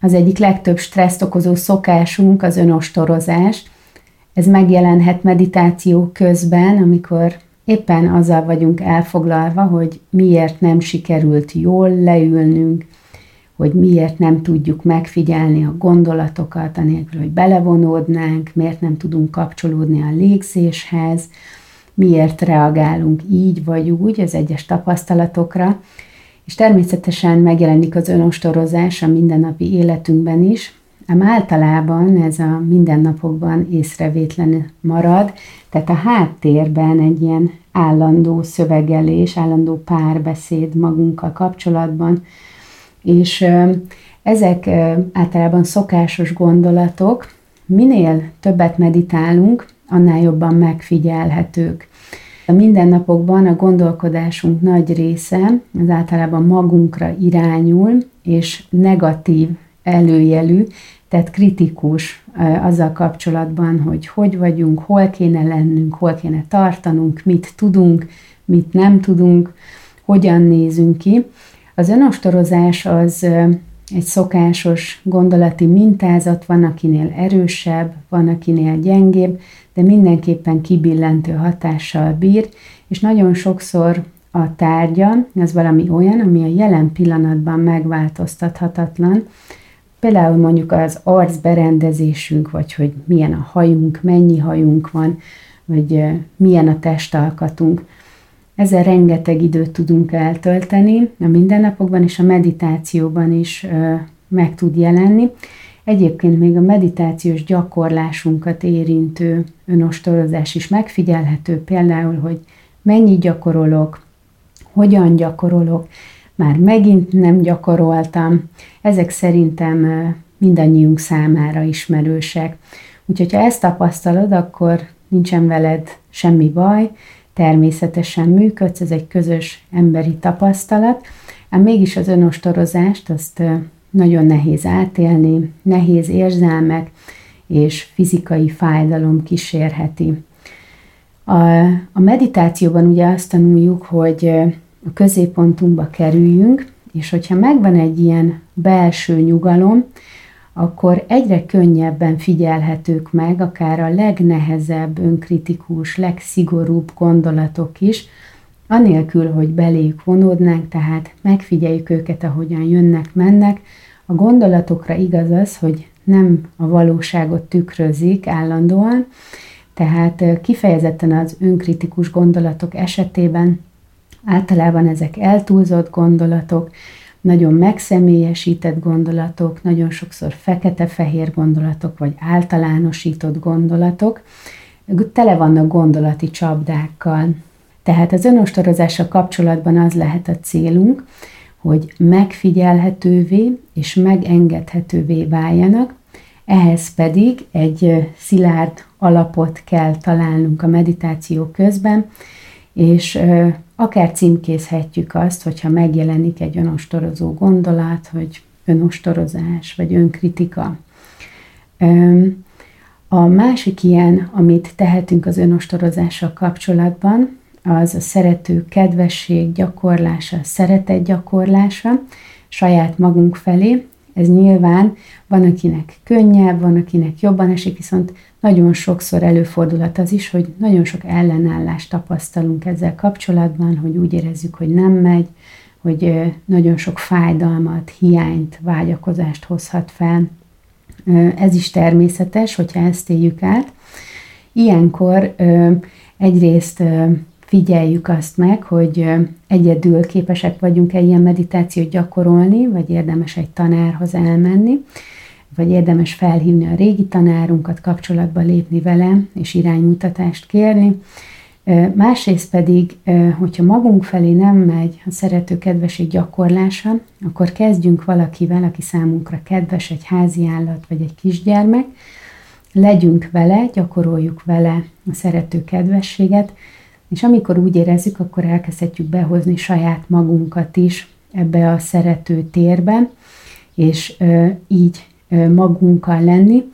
az egyik legtöbb stresszt okozó szokásunk az önostorozás. Ez megjelenhet meditáció közben, amikor éppen azzal vagyunk elfoglalva, hogy miért nem sikerült jól leülnünk, hogy miért nem tudjuk megfigyelni a gondolatokat, anélkül, hogy belevonódnánk, miért nem tudunk kapcsolódni a légzéshez, miért reagálunk így vagy úgy az egyes tapasztalatokra, és természetesen megjelenik az önostorozás a mindennapi életünkben is, ám általában ez a mindennapokban észrevétlen marad, tehát a háttérben egy ilyen állandó szövegelés, állandó párbeszéd magunkkal kapcsolatban, és ezek általában szokásos gondolatok, minél többet meditálunk, annál jobban megfigyelhetők. A mindennapokban a gondolkodásunk nagy része az általában magunkra irányul, és negatív előjelű, tehát kritikus azzal kapcsolatban, hogy hogy vagyunk, hol kéne lennünk, hol kéne tartanunk, mit tudunk, mit nem tudunk, hogyan nézünk ki. Az önostorozás az egy szokásos gondolati mintázat, van akinél erősebb, van akinél gyengébb, de mindenképpen kibillentő hatással bír, és nagyon sokszor a tárgya az valami olyan, ami a jelen pillanatban megváltoztathatatlan, Például mondjuk az arcberendezésünk, vagy hogy milyen a hajunk, mennyi hajunk van, vagy milyen a testalkatunk. Ezzel rengeteg időt tudunk eltölteni a mindennapokban és a meditációban is meg tud jelenni. Egyébként még a meditációs gyakorlásunkat érintő önostorozás is megfigyelhető, például, hogy mennyit gyakorolok, hogyan gyakorolok, már megint nem gyakoroltam. Ezek szerintem mindannyiunk számára ismerősek. Úgyhogy ha ezt tapasztalod, akkor nincsen veled semmi baj, természetesen működsz, ez egy közös emberi tapasztalat, ám mégis az önostorozást azt nagyon nehéz átélni, nehéz érzelmek és fizikai fájdalom kísérheti. A, a meditációban ugye azt tanuljuk, hogy a középpontunkba kerüljünk, és hogyha megvan egy ilyen belső nyugalom, akkor egyre könnyebben figyelhetők meg akár a legnehezebb, önkritikus, legszigorúbb gondolatok is, anélkül, hogy beléjük vonódnánk, tehát megfigyeljük őket, ahogyan jönnek, mennek. A gondolatokra igaz az, hogy nem a valóságot tükrözik állandóan, tehát kifejezetten az önkritikus gondolatok esetében általában ezek eltúlzott gondolatok, nagyon megszemélyesített gondolatok, nagyon sokszor fekete-fehér gondolatok, vagy általánosított gondolatok, tele vannak gondolati csapdákkal. Tehát az önostorozással kapcsolatban az lehet a célunk, hogy megfigyelhetővé és megengedhetővé váljanak, ehhez pedig egy szilárd alapot kell találnunk a meditáció közben, és akár címkézhetjük azt, hogyha megjelenik egy önostorozó gondolat, hogy önostorozás, vagy önkritika. A másik ilyen, amit tehetünk az önostorozással kapcsolatban, az a szerető kedvesség gyakorlása, szeretet gyakorlása saját magunk felé. Ez nyilván van, akinek könnyebb, van, akinek jobban esik, viszont nagyon sokszor előfordulhat az is, hogy nagyon sok ellenállást tapasztalunk ezzel kapcsolatban, hogy úgy érezzük, hogy nem megy, hogy nagyon sok fájdalmat, hiányt, vágyakozást hozhat fel. Ez is természetes, hogyha ezt éljük át. Ilyenkor egyrészt figyeljük azt meg, hogy egyedül képesek vagyunk-e ilyen meditációt gyakorolni, vagy érdemes egy tanárhoz elmenni, vagy érdemes felhívni a régi tanárunkat, kapcsolatba lépni vele, és iránymutatást kérni. Másrészt pedig, hogyha magunk felé nem megy a szerető kedvesség gyakorlása, akkor kezdjünk valakivel, aki számunkra kedves, egy házi állat vagy egy kisgyermek, legyünk vele, gyakoroljuk vele a szerető kedvességet, és amikor úgy érezzük, akkor elkezdhetjük behozni saját magunkat is ebbe a szerető térbe, és így magunkkal lenni.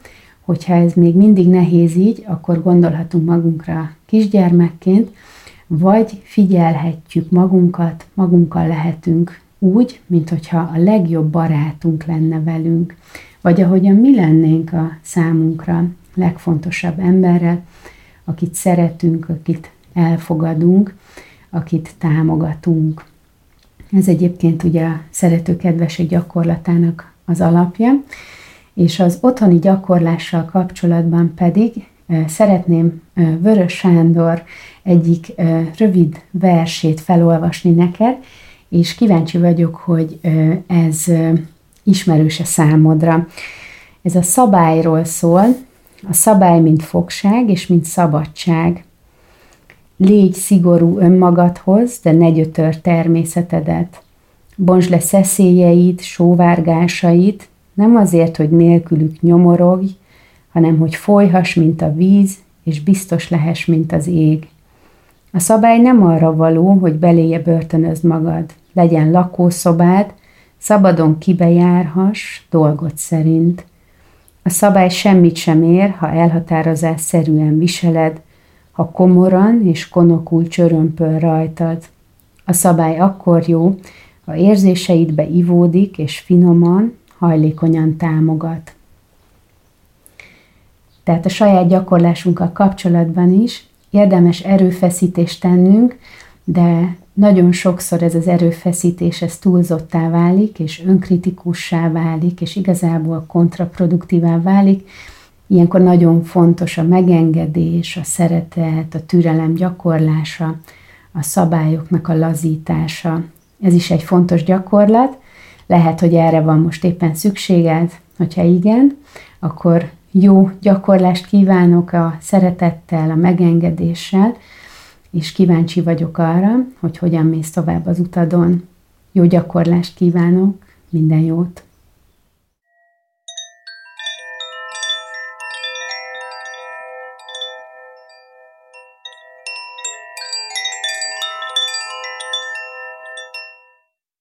Hogyha ez még mindig nehéz így, akkor gondolhatunk magunkra kisgyermekként, vagy figyelhetjük magunkat, magunkkal lehetünk úgy, mint hogyha a legjobb barátunk lenne velünk, vagy ahogyan mi lennénk a számunkra legfontosabb emberrel, akit szeretünk, akit elfogadunk, akit támogatunk. Ez egyébként ugye a szerető kedvesek gyakorlatának az alapja, és az otthoni gyakorlással kapcsolatban pedig szeretném Vörös Sándor egyik rövid versét felolvasni neked, és kíváncsi vagyok, hogy ez ismerőse számodra. Ez a szabályról szól, a szabály mint fogság és mint szabadság. Légy szigorú önmagadhoz, de ne gyötör természetedet. Bontsd le szeszélyeit, sóvárgásait, nem azért, hogy nélkülük nyomorogj, hanem hogy folyhas, mint a víz, és biztos lehess, mint az ég. A szabály nem arra való, hogy beléje börtönözd magad. Legyen lakószobád, szabadon kibejárhass dolgot szerint. A szabály semmit sem ér, ha elhatározás szerűen viseled, ha komoran és konokul csörömpöl rajtad. A szabály akkor jó, ha érzéseidbe ivódik és finoman, hajlékonyan támogat. Tehát a saját gyakorlásunkkal kapcsolatban is érdemes erőfeszítést tennünk, de nagyon sokszor ez az erőfeszítés ez túlzottá válik, és önkritikussá válik, és igazából kontraproduktívá válik. Ilyenkor nagyon fontos a megengedés, a szeretet, a türelem gyakorlása, a szabályoknak a lazítása. Ez is egy fontos gyakorlat. Lehet, hogy erre van most éppen szükséged, hogyha igen, akkor jó gyakorlást kívánok a szeretettel, a megengedéssel, és kíváncsi vagyok arra, hogy hogyan mész tovább az utadon. Jó gyakorlást kívánok, minden jót!